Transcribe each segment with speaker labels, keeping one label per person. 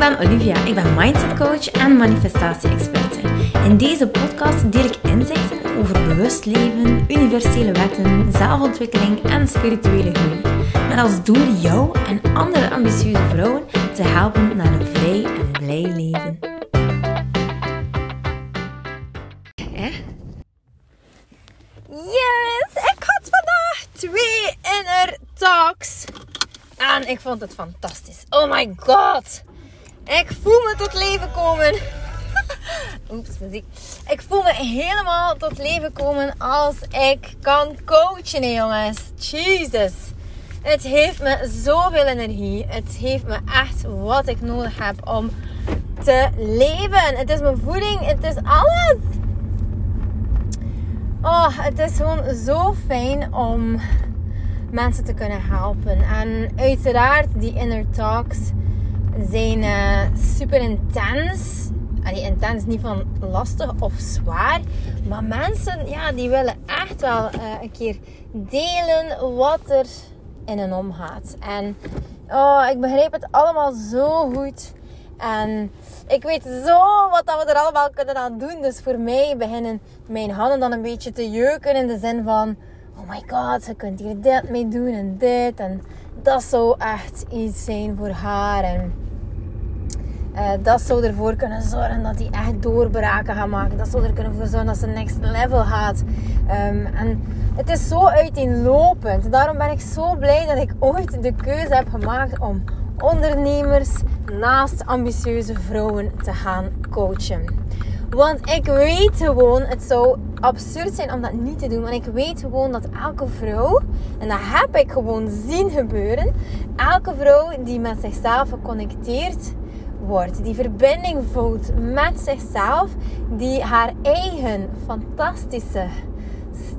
Speaker 1: ben Olivia. Ik ben mindset coach en manifestatie-experte. In deze podcast deel ik inzichten over bewust leven, universele wetten, zelfontwikkeling en spirituele groei. Met als doel jou en andere ambitieuze vrouwen te helpen naar een vrij en blij leven.
Speaker 2: Yes, ik had vandaag twee inner talks. En ik vond het fantastisch. Oh my god. Ik voel me tot leven komen. Oeps, muziek. Ik voel me helemaal tot leven komen als ik kan coachen, jongens. Jesus. Het heeft me zoveel energie. Het heeft me echt wat ik nodig heb om te leven. Het is mijn voeding. Het is alles. Oh, het is gewoon zo fijn om mensen te kunnen helpen. En uiteraard, die inner talks zijn uh, super intens. Allee, intens niet van lastig of zwaar. Maar mensen, ja, die willen echt wel uh, een keer delen wat er in hen omgaat. En oh, ik begrijp het allemaal zo goed. En ik weet zo wat dat we er allemaal kunnen aan doen. Dus voor mij beginnen mijn handen dan een beetje te jeuken in de zin van... Oh my god, ze kunt hier dit mee doen en dit. En dat zou echt iets zijn voor haar. En uh, dat zou ervoor kunnen zorgen dat hij echt doorbraken gaat maken. Dat zou er kunnen voor zorgen dat ze next level gaat. Um, en het is zo uiteenlopend. Daarom ben ik zo blij dat ik ooit de keuze heb gemaakt om ondernemers naast ambitieuze vrouwen te gaan coachen. Want ik weet gewoon, het zou absurd zijn om dat niet te doen. Want ik weet gewoon dat elke vrouw, en dat heb ik gewoon zien gebeuren, elke vrouw die met zichzelf geconnecteerd wordt, die verbinding voelt met zichzelf, die haar eigen fantastische,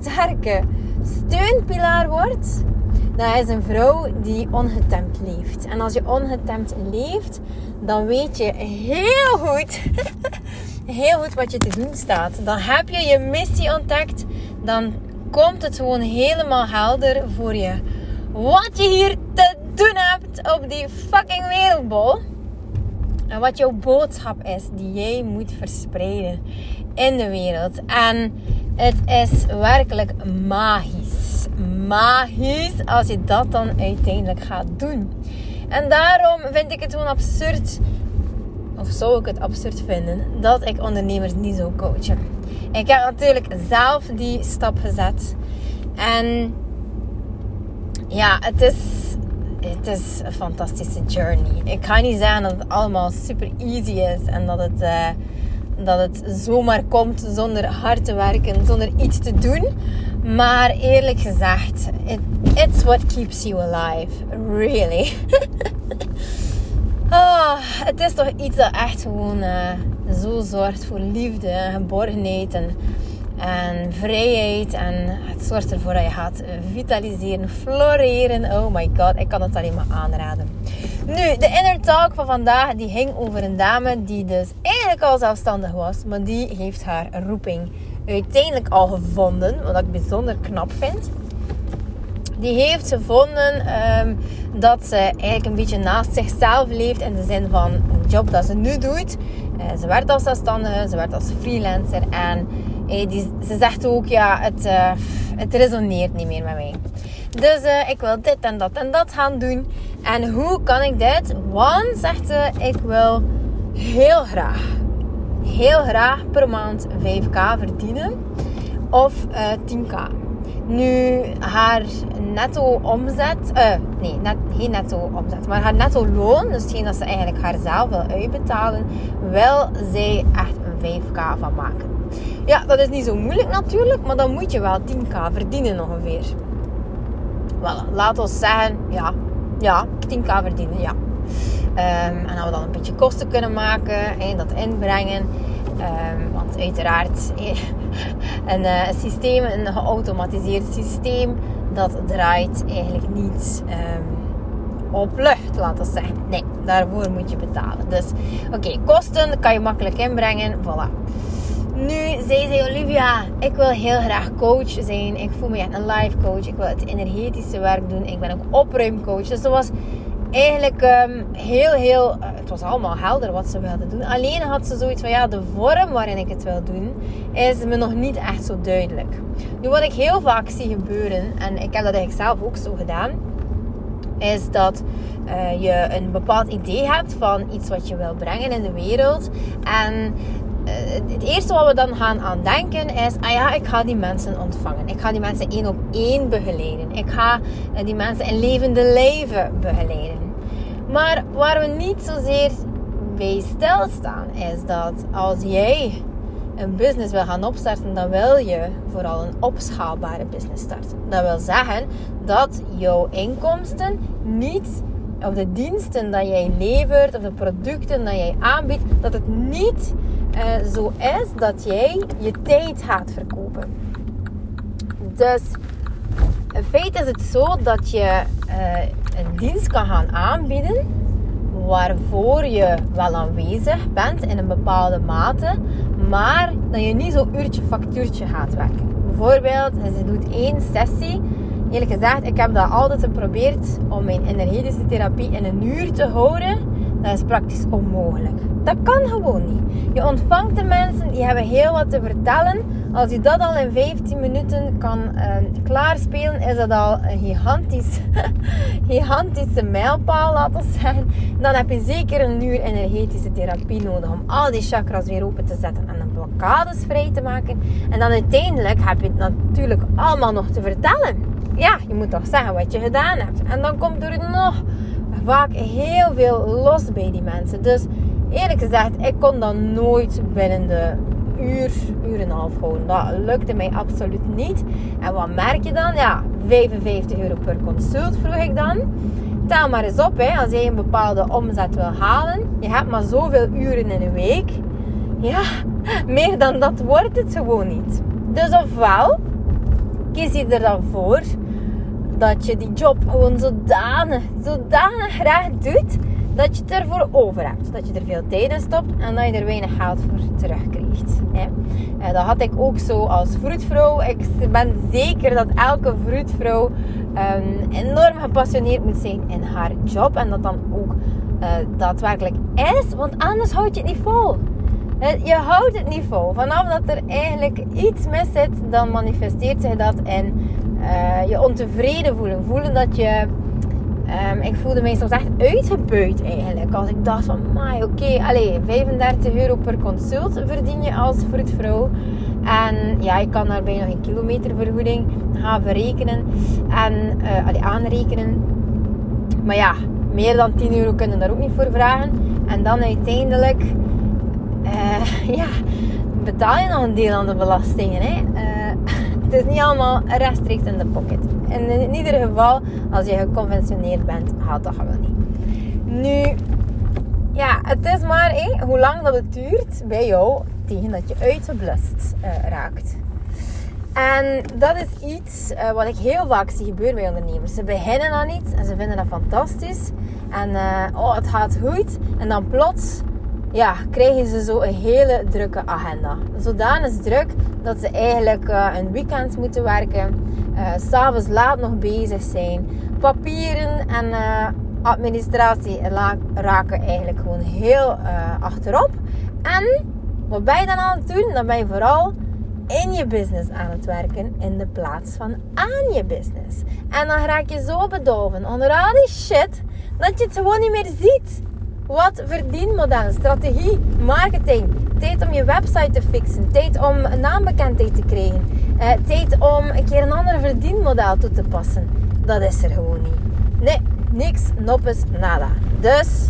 Speaker 2: sterke steunpilaar wordt, dat is een vrouw die ongetemd leeft. En als je ongetemd leeft, dan weet je heel goed, heel goed wat je te doen staat. Dan heb je je missie ontdekt. Dan komt het gewoon helemaal helder voor je. Wat je hier te doen hebt op die fucking wereldbol. En wat jouw boodschap is die jij moet verspreiden in de wereld. En het is werkelijk magisch. Magisch als je dat dan uiteindelijk gaat doen. En daarom vind ik het gewoon absurd, of zou ik het absurd vinden, dat ik ondernemers niet zou coachen. Ik heb natuurlijk zelf die stap gezet. En ja, het is, het is een fantastische journey. Ik ga niet zeggen dat het allemaal super easy is en dat het. Uh, dat het zomaar komt zonder hard te werken, zonder iets te doen. Maar eerlijk gezegd, it, it's what keeps you alive. Really. oh, het is toch iets dat echt gewoon uh, zo zorgt voor liefde, geborgenheid en, en vrijheid. En het zorgt ervoor dat je gaat vitaliseren, floreren. Oh my god, ik kan het alleen maar aanraden. Nu, de inner talk van vandaag die ging over een dame die dus eigenlijk al zelfstandig was, maar die heeft haar roeping uiteindelijk al gevonden, wat ik bijzonder knap vind. Die heeft gevonden um, dat ze eigenlijk een beetje naast zichzelf leeft in de zin van een job dat ze nu doet. Uh, ze werkt als zelfstandige, ze werkt als freelancer en die, ze zegt ook ja, het, uh, het resoneert niet meer met mij. Dus ik wil dit en dat en dat gaan doen. En hoe kan ik dit? Want, zegt ze, ik wil heel graag, heel graag per maand 5k verdienen. Of uh, 10k. Nu, haar netto omzet, uh, nee, geen netto omzet, maar haar netto loon, dus hetgeen dat ze eigenlijk haarzelf wil uitbetalen, wil zij echt een 5k van maken. Ja, dat is niet zo moeilijk natuurlijk, maar dan moet je wel 10k verdienen ongeveer. Voilà, laat ons zeggen, ja, ja, 10k verdienen, ja. Um, en dat we dan een beetje kosten kunnen maken en dat inbrengen. Um, want uiteraard, een, uh, systeem, een geautomatiseerd systeem, dat draait eigenlijk niet um, op lucht, laten we zeggen. Nee, daarvoor moet je betalen. Dus oké, kosten kan je makkelijk inbrengen. Voilà. Nu zei ze Olivia, ik wil heel graag coach zijn. Ik voel me een life coach. Ik wil het energetische werk doen. Ik ben ook opruimcoach. Dus dat was eigenlijk ehm, heel, heel... eh, het was allemaal helder wat ze wilde doen. Alleen had ze zoiets van, ja, de vorm waarin ik het wil doen, is me nog niet echt zo duidelijk. Nu, wat ik heel vaak zie gebeuren, en ik heb dat eigenlijk zelf ook zo gedaan, is dat eh, je een bepaald idee hebt van iets wat je wil brengen in de wereld. En eh, het eerste wat we dan gaan aan denken is: ah ja, ik ga die mensen ontvangen. Ik ga die mensen één op één begeleiden. Ik ga die mensen in levende leven begeleiden. Maar waar we niet zozeer bij stilstaan, is dat als jij een business wil gaan opstarten, dan wil je vooral een opschaalbare business starten. Dat wil zeggen dat jouw inkomsten niet, of de diensten dat jij levert, of de producten dat jij aanbiedt, dat het niet uh, zo is dat jij je tijd gaat verkopen. Dus in feite is het zo dat je uh, een dienst kan gaan aanbieden waarvoor je wel aanwezig bent in een bepaalde mate, maar dat je niet zo uurtje factuurtje gaat werken. Bijvoorbeeld, ze doet één sessie. Eerlijk gezegd, ik heb dat altijd geprobeerd om mijn energetische therapie in een uur te houden. Dat is praktisch onmogelijk. Dat kan gewoon niet. Je ontvangt de mensen, die hebben heel wat te vertellen. Als je dat al in 15 minuten kan uh, klaarspelen, is dat al een gigantisch, gigantische mijlpaal, laten we zeggen. Dan heb je zeker een uur energetische therapie nodig om al die chakras weer open te zetten en de blokkades vrij te maken. En dan uiteindelijk heb je het natuurlijk allemaal nog te vertellen. Ja, je moet toch zeggen wat je gedaan hebt. En dan komt er nog vaak heel veel los bij die mensen. Dus eerlijk gezegd, ik kon dan nooit binnen de uur, uur en een half houden. Dat lukte mij absoluut niet. En wat merk je dan? Ja, 55 euro per consult vroeg ik dan. Tel maar eens op, hè, als jij een bepaalde omzet wil halen. Je hebt maar zoveel uren in een week. Ja, meer dan dat wordt het gewoon niet. Dus ofwel kies je er dan voor dat je die job gewoon zodanig, zodanig graag doet dat je het ervoor over hebt. Dat je er veel tijd in stopt en dat je er weinig geld voor terugkrijgt. En dat had ik ook zo als vroedvrouw. Ik ben zeker dat elke vroedvrouw um, enorm gepassioneerd moet zijn in haar job. En dat dan ook uh, daadwerkelijk is, want anders houd je het niet vol. Je houdt het niet vol. Vanaf dat er eigenlijk iets mis zit, dan manifesteert zich dat in uh, je ontevreden voelen. Voelen dat je Um, ik voelde me soms echt uitgebuit eigenlijk. Als ik dacht van, oké, okay, 35 euro per consult verdien je als vroedvrouw. En ja, ik kan daarbij nog een kilometervergoeding gaan verrekenen en uh, allee, aanrekenen. Maar ja, meer dan 10 euro kunnen daar ook niet voor vragen. En dan uiteindelijk, uh, ja, betaal je nog een deel aan de belastingen. Hè? Het is niet allemaal rechtstreeks in de pocket. En in ieder geval, als je geconventioneerd bent, haalt dat gewoon niet. Nu, ja, het is maar hé, hoe lang dat het duurt bij jou tegen dat je uitgeblust uh, raakt. En dat is iets uh, wat ik heel vaak zie gebeuren bij ondernemers. Ze beginnen aan iets en ze vinden dat fantastisch. En uh, oh, het gaat goed. En dan plots ja, krijgen ze zo een hele drukke agenda. Zodanig druk dat ze eigenlijk uh, een weekend moeten werken. Uh, S'avonds laat nog bezig zijn. Papieren en uh, administratie raken eigenlijk gewoon heel achterop. En wat ben je dan aan het doen? Dan ben je vooral in je business aan het werken in de plaats van aan je business. En dan raak je zo bedolven onder al die shit dat je het gewoon niet meer ziet. Wat verdienmodellen, strategie, marketing, tijd om je website te fixen, tijd om naambekendheid te krijgen, eh, tijd om een keer een ander verdienmodel toe te passen. Dat is er gewoon niet. Nee, niks, noppes, nada. Dus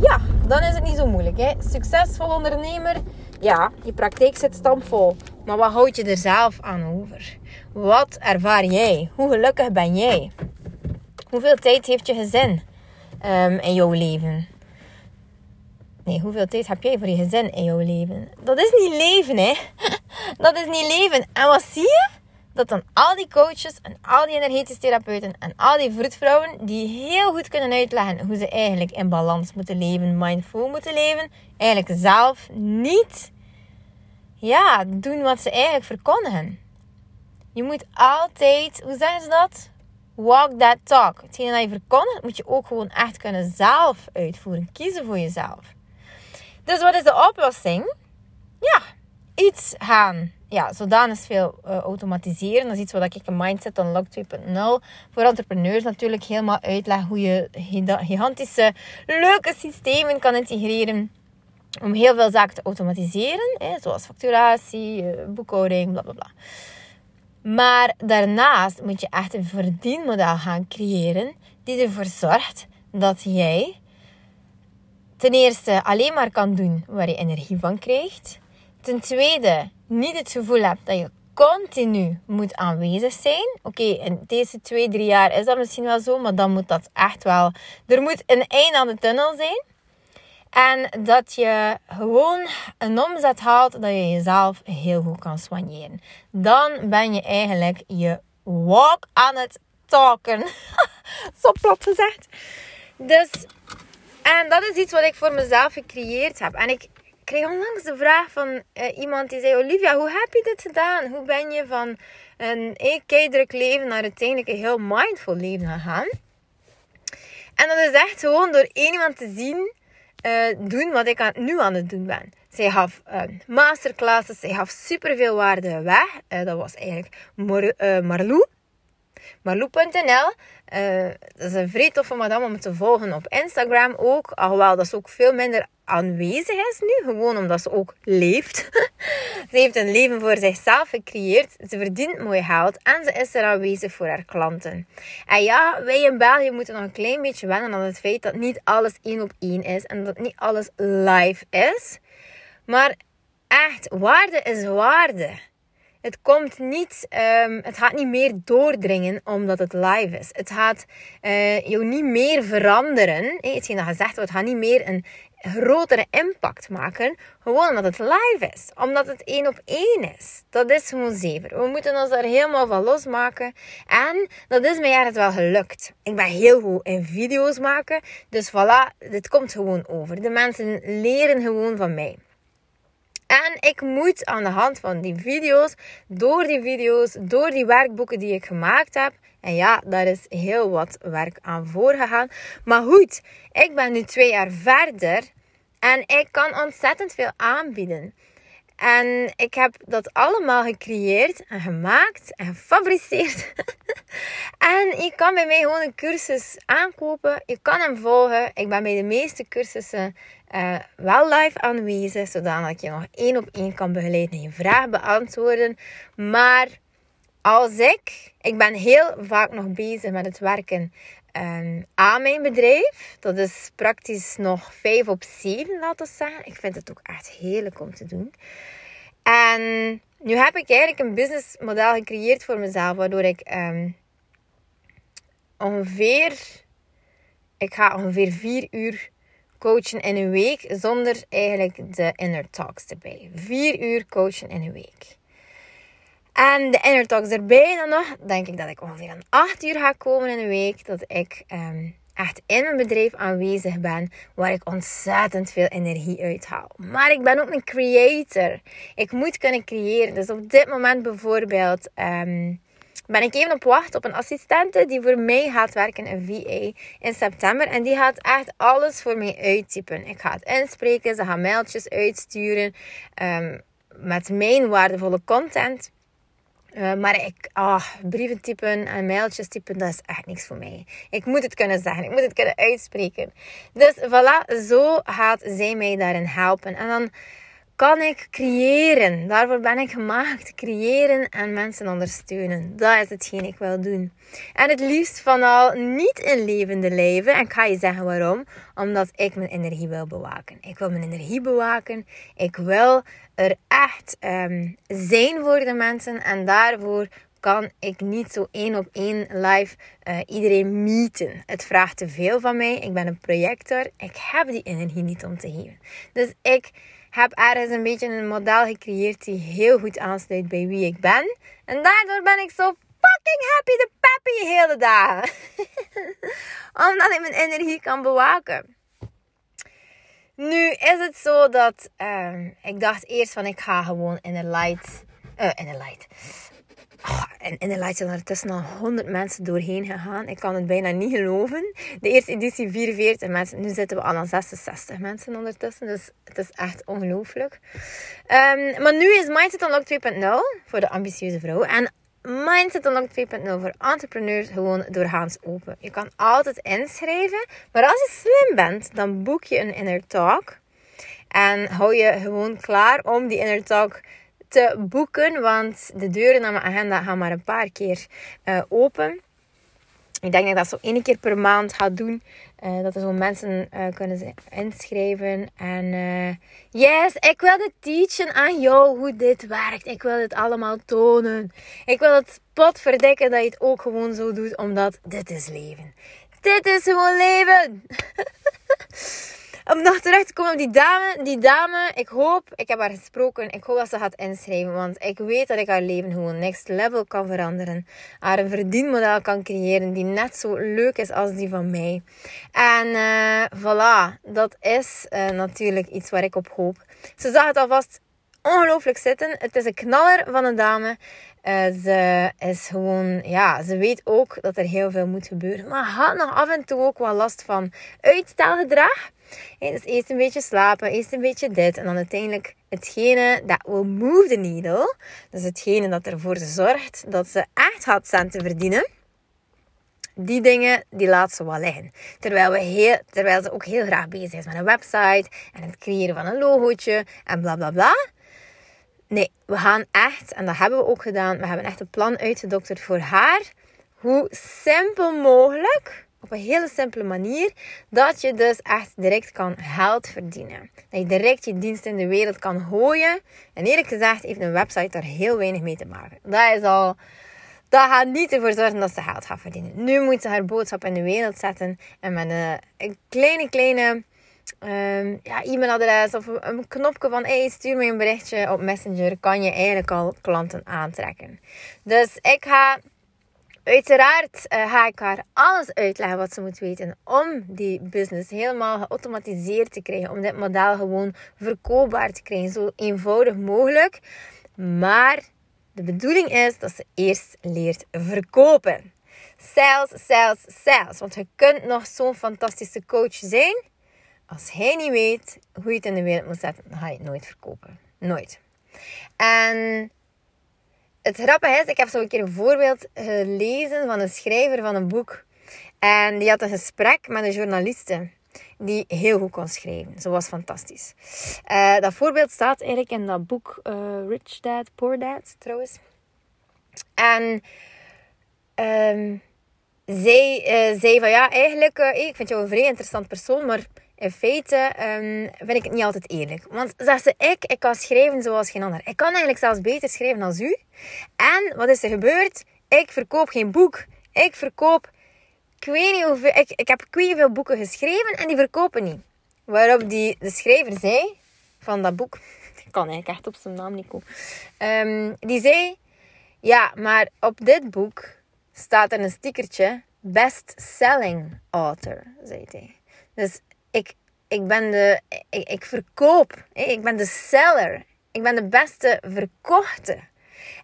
Speaker 2: ja, dan is het niet zo moeilijk. Hè? Succesvol ondernemer, ja, je praktijk zit stampvol. Maar wat houd je er zelf aan over? Wat ervaar jij? Hoe gelukkig ben jij? Hoeveel tijd heeft je gezin um, in jouw leven? Hoeveel tijd heb jij voor je gezin in jouw leven? Dat is niet leven, hè? Dat is niet leven. En wat zie je? Dat dan al die coaches en al die energetische therapeuten en al die vroedvrouwen die heel goed kunnen uitleggen hoe ze eigenlijk in balans moeten leven, mindful moeten leven, eigenlijk zelf niet ja, doen wat ze eigenlijk verkondigen. Je moet altijd, hoe zeggen ze dat? walk that talk. Hetgene dat je verkondigt, moet je ook gewoon echt kunnen zelf uitvoeren. Kiezen voor jezelf. Dus wat is de oplossing? Ja, iets gaan ja, zodanig veel uh, automatiseren. Dat is iets wat ik een Mindset Unlock 2.0 voor entrepreneurs natuurlijk helemaal uitleg. Hoe je gigantische, leuke systemen kan integreren om heel veel zaken te automatiseren. Hè, zoals facturatie, uh, boekhouding, bla bla bla. Maar daarnaast moet je echt een verdienmodel gaan creëren die ervoor zorgt dat jij ten eerste alleen maar kan doen waar je energie van krijgt. Ten tweede niet het gevoel hebt dat je continu moet aanwezig zijn. Oké, in deze twee, drie jaar is dat misschien wel zo, maar dan moet dat echt wel. Er moet een eind aan de tunnel zijn. En dat je gewoon een omzet haalt dat je jezelf heel goed kan soigneren. Dan ben je eigenlijk je walk aan het talken. Zo plat gezegd. Dus, en dat is iets wat ik voor mezelf gecreëerd heb. En ik kreeg onlangs de vraag van uh, iemand die zei: Olivia, hoe heb je dit gedaan? Hoe ben je van een keidruk leven naar uiteindelijk een heel mindful leven gegaan? En dat is echt gewoon door één iemand te zien uh, doen wat ik aan, nu aan het doen ben. Zij gaf uh, masterclasses, zij gaf superveel waarde weg. Dat was eigenlijk Mar Marlou. Marlou.nl. dat is een vrij toffe madame om te volgen op Instagram ook. Alhoewel dat is ook veel minder aanwezig is nu. Gewoon omdat ze ook leeft. ze heeft een leven voor zichzelf gecreëerd. Ze verdient mooi geld. En ze is er aanwezig voor haar klanten. En ja, wij in België moeten nog een klein beetje wennen aan het feit dat niet alles één op één is. En dat niet alles live is. Maar echt, waarde is waarde. Het komt niet, um, het gaat niet meer doordringen omdat het live is. Het gaat uh, jou niet meer veranderen. Hey, hetgeen dat gezegd het gaat niet meer een grotere impact maken. Gewoon omdat het live is. Omdat het één op één is. Dat is gewoon zeker. We moeten ons daar helemaal van losmaken. En dat is mij eigenlijk wel gelukt. Ik ben heel goed in video's maken. Dus voilà, dit komt gewoon over. De mensen leren gewoon van mij. En ik moet aan de hand van die video's, door die video's, door die werkboeken die ik gemaakt heb. En ja, daar is heel wat werk aan voorgegaan. Maar goed, ik ben nu twee jaar verder en ik kan ontzettend veel aanbieden. En ik heb dat allemaal gecreëerd en gemaakt en gefabriceerd. en je kan bij mij gewoon een cursus aankopen. Je kan hem volgen. Ik ben bij de meeste cursussen uh, wel live aanwezig, zodat ik je nog één op één kan begeleiden en je vraag beantwoorden. Maar als ik, ik ben heel vaak nog bezig met het werken um, aan mijn bedrijf. Dat is praktisch nog 5 op 7, laten we zeggen. Ik vind het ook echt heerlijk om te doen. En nu heb ik eigenlijk een businessmodel gecreëerd voor mezelf, waardoor ik um, ongeveer, ik ga ongeveer 4 uur coachen in een week zonder eigenlijk de inner talks erbij. 4 uur coachen in een week. En de inner talks erbij dan nog, denk ik dat ik ongeveer aan 8 uur ga komen in een week. Dat ik um, echt in mijn bedrijf aanwezig ben, waar ik ontzettend veel energie uithaal. Maar ik ben ook een creator. Ik moet kunnen creëren. Dus op dit moment bijvoorbeeld um, ben ik even op wacht op een assistente die voor mij gaat werken, in VA, in september. En die gaat echt alles voor mij uittypen. Ik ga het inspreken, ze gaat mailtjes uitsturen um, met mijn waardevolle content. Uh, maar ik, ah, brieven typen en mailtjes typen, dat is echt niks voor mij. Ik moet het kunnen zeggen, ik moet het kunnen uitspreken. Dus voilà, zo gaat zij mij daarin helpen. En dan kan ik creëren. Daarvoor ben ik gemaakt. Creëren en mensen ondersteunen. Dat is hetgeen ik wil doen. En het liefst van al niet in levende leven. En ik ga je zeggen waarom. Omdat ik mijn energie wil bewaken. Ik wil mijn energie bewaken. Ik wil er echt um, zijn voor de mensen. En daarvoor kan ik niet zo één op één live uh, iedereen meeten. Het vraagt te veel van mij. Ik ben een projector. Ik heb die energie niet om te geven. Dus ik heb ergens een beetje een model gecreëerd die heel goed aansluit bij wie ik ben. En daardoor ben ik zo fucking happy de peppy hele dagen. Omdat ik mijn energie kan bewaken. Nu is het zo dat uh, ik dacht eerst van ik ga gewoon in de light. Uh, in de light. Oh, en in de light zijn er tussen al 100 mensen doorheen gegaan. Ik kan het bijna niet geloven. De eerste editie 44 mensen. Nu zitten we al aan 66 mensen ondertussen. Dus het is echt ongelooflijk. Um, maar nu is Mindset Unlocked 2.0 voor de ambitieuze vrouw. En Mindset Unlocked 2.0 voor entrepreneurs gewoon doorgaans open. Je kan altijd inschrijven. Maar als je slim bent, dan boek je een inner talk. En hou je gewoon klaar om die inner talk te boeken, want de deuren naar mijn agenda gaan maar een paar keer uh, open. Ik denk dat ik dat zo één keer per maand ga doen. Uh, dat er zo mensen uh, kunnen inschrijven. En yes, ik wil het teachen aan jou hoe dit werkt. Ik wil het allemaal tonen. Ik wil het spot verdekken dat je het ook gewoon zo doet. Omdat dit is leven. Dit is gewoon leven. om nog terug te komen op die dame. Die dame, ik hoop, ik heb haar gesproken. Ik hoop dat ze gaat inschrijven. Want ik weet dat ik haar leven gewoon next level kan veranderen. Haar een verdienmodel kan creëren die net zo leuk is als die van mij. En uh, voilà, dat is uh, natuurlijk iets waar ik op hoop. Ze zag het alvast ongelooflijk zitten. Het is een knaller van een dame. Uh, ze is gewoon, ja, ze weet ook dat er heel veel moet gebeuren. Maar had nog af en toe ook wel last van uitstelgedrag. Hey, dus eerst een beetje slapen, eerst een beetje dit. En dan uiteindelijk hetgene dat will move the needle. Dus hetgene dat ervoor zorgt dat ze echt gaat centen verdienen. Die dingen, die laat ze wel liggen. Terwijl, we heel, terwijl ze ook heel graag bezig is met een website. En het creëren van een logootje. En bla bla bla. Nee, we gaan echt, en dat hebben we ook gedaan. We hebben echt een plan uitgedokterd voor haar. Hoe simpel mogelijk op een hele simpele manier. Dat je dus echt direct kan geld verdienen. Dat je direct je dienst in de wereld kan gooien. En eerlijk gezegd heeft een website daar heel weinig mee te maken. Dat is al... Dat gaat niet ervoor zorgen dat ze geld gaat verdienen. Nu moet ze haar boodschap in de wereld zetten. En met een, kleine, kleine um, ja, e-mailadres of een knopje van hey, stuur me een berichtje op Messenger. Kan je eigenlijk al klanten aantrekken. Dus ik ga Uiteraard uh, ga ik haar alles uitleggen wat ze moet weten om die business helemaal geautomatiseerd te krijgen. Om dit model gewoon verkoopbaar te krijgen. Zo eenvoudig mogelijk. Maar de bedoeling is dat ze eerst leert verkopen. Sales, sales, sales. Want je kunt nog zo'n fantastische coach zijn. Als hij niet weet hoe je het in de wereld moet zetten, dan ga je het nooit verkopen. Nooit. En het grappige is, ik heb zo een keer een voorbeeld gelezen van een schrijver van een boek. En die had een gesprek met een journaliste die heel goed kon schrijven. Ze was fantastisch. Uh, dat voorbeeld staat eigenlijk in dat boek uh, Rich Dad, Poor Dad, trouwens. En um, zij uh, zei van ja, eigenlijk, ik vind jou een vrij interessant persoon, maar in feite vind ik het niet altijd eerlijk. Want zegt ze, ik, ik kan schrijven zoals geen ander. Ik kan eigenlijk zelfs beter schrijven als u. En wat is er gebeurd? Ik verkoop geen boek. Ik verkoop, ik weet niet hoeveel, ik, ik heb ik veel boeken geschreven en die verkopen niet. Waarop die, de schrijver zei, van dat boek, ik kan eigenlijk echt op zijn naam niet komen. Um, die zei, ja, maar op dit boek staat er een stickertje, best selling author, zei hij. Dus ik, ik ben de, ik, ik verkoop. Ik ben de seller. Ik ben de beste verkochte.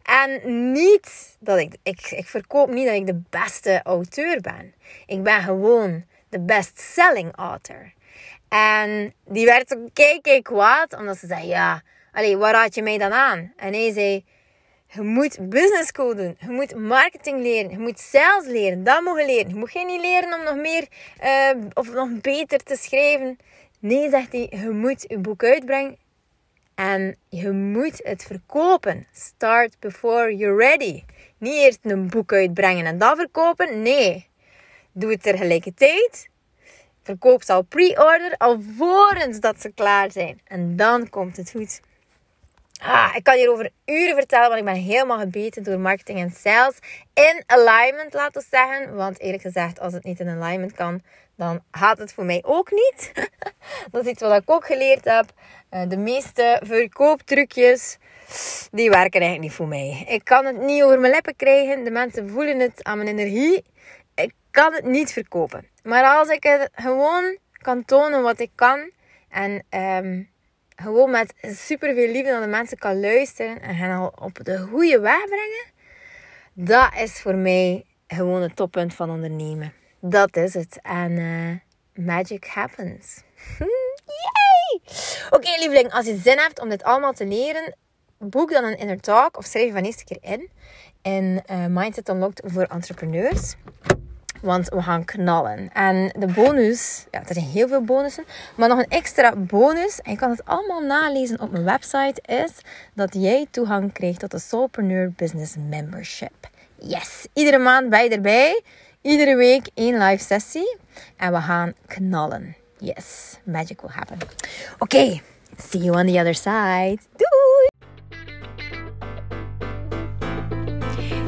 Speaker 2: En niet dat ik, ik, ik verkoop niet dat ik de beste auteur ben. Ik ben gewoon de best-selling author. En die werd zo kei, kwaad, omdat ze zei, ja, allee, waar raad je mij dan aan? En hij zei, je moet business school doen. Je moet marketing leren. Je moet sales leren. Dat moet je leren. Je moet geen niet leren om nog meer uh, of nog beter te schrijven. Nee, zegt hij, je moet je boek uitbrengen. En je moet het verkopen. Start before you're ready. Niet eerst een boek uitbrengen en dat verkopen. Nee. Doe het tegelijkertijd. Verkoop ze al pre-order, alvorens dat ze klaar zijn. En dan komt het goed. Ah, ik kan hierover uren vertellen, want ik ben helemaal gebeten door marketing en sales. In alignment, laten we zeggen. Want eerlijk gezegd, als het niet in alignment kan, dan gaat het voor mij ook niet. dat is iets wat ik ook geleerd heb. Eh, de meeste verkooptrucjes, die werken eigenlijk niet voor mij. Ik kan het niet over mijn lippen krijgen. De mensen voelen het aan mijn energie. Ik kan het niet verkopen. Maar als ik het gewoon kan tonen wat ik kan en... Um, gewoon met super veel liefde naar de mensen kan luisteren en hen al op de goede weg brengen, Dat is voor mij gewoon het toppunt van ondernemen. Dat is het. En uh, magic happens. Yay! Oké, lieveling, als je zin hebt om dit allemaal te leren, boek dan een inner talk of schrijf je van eerste keer in. In uh, Mindset Unlocked voor entrepreneurs. Want we gaan knallen. En de bonus, ja, er zijn heel veel bonussen. Maar nog een extra bonus, en je kan het allemaal nalezen op mijn website, is dat jij toegang krijgt tot de Soulpreneur Business Membership. Yes, iedere maand ben je erbij. Iedere week één live sessie. En we gaan knallen. Yes, magic will happen. Oké, see you on the other side.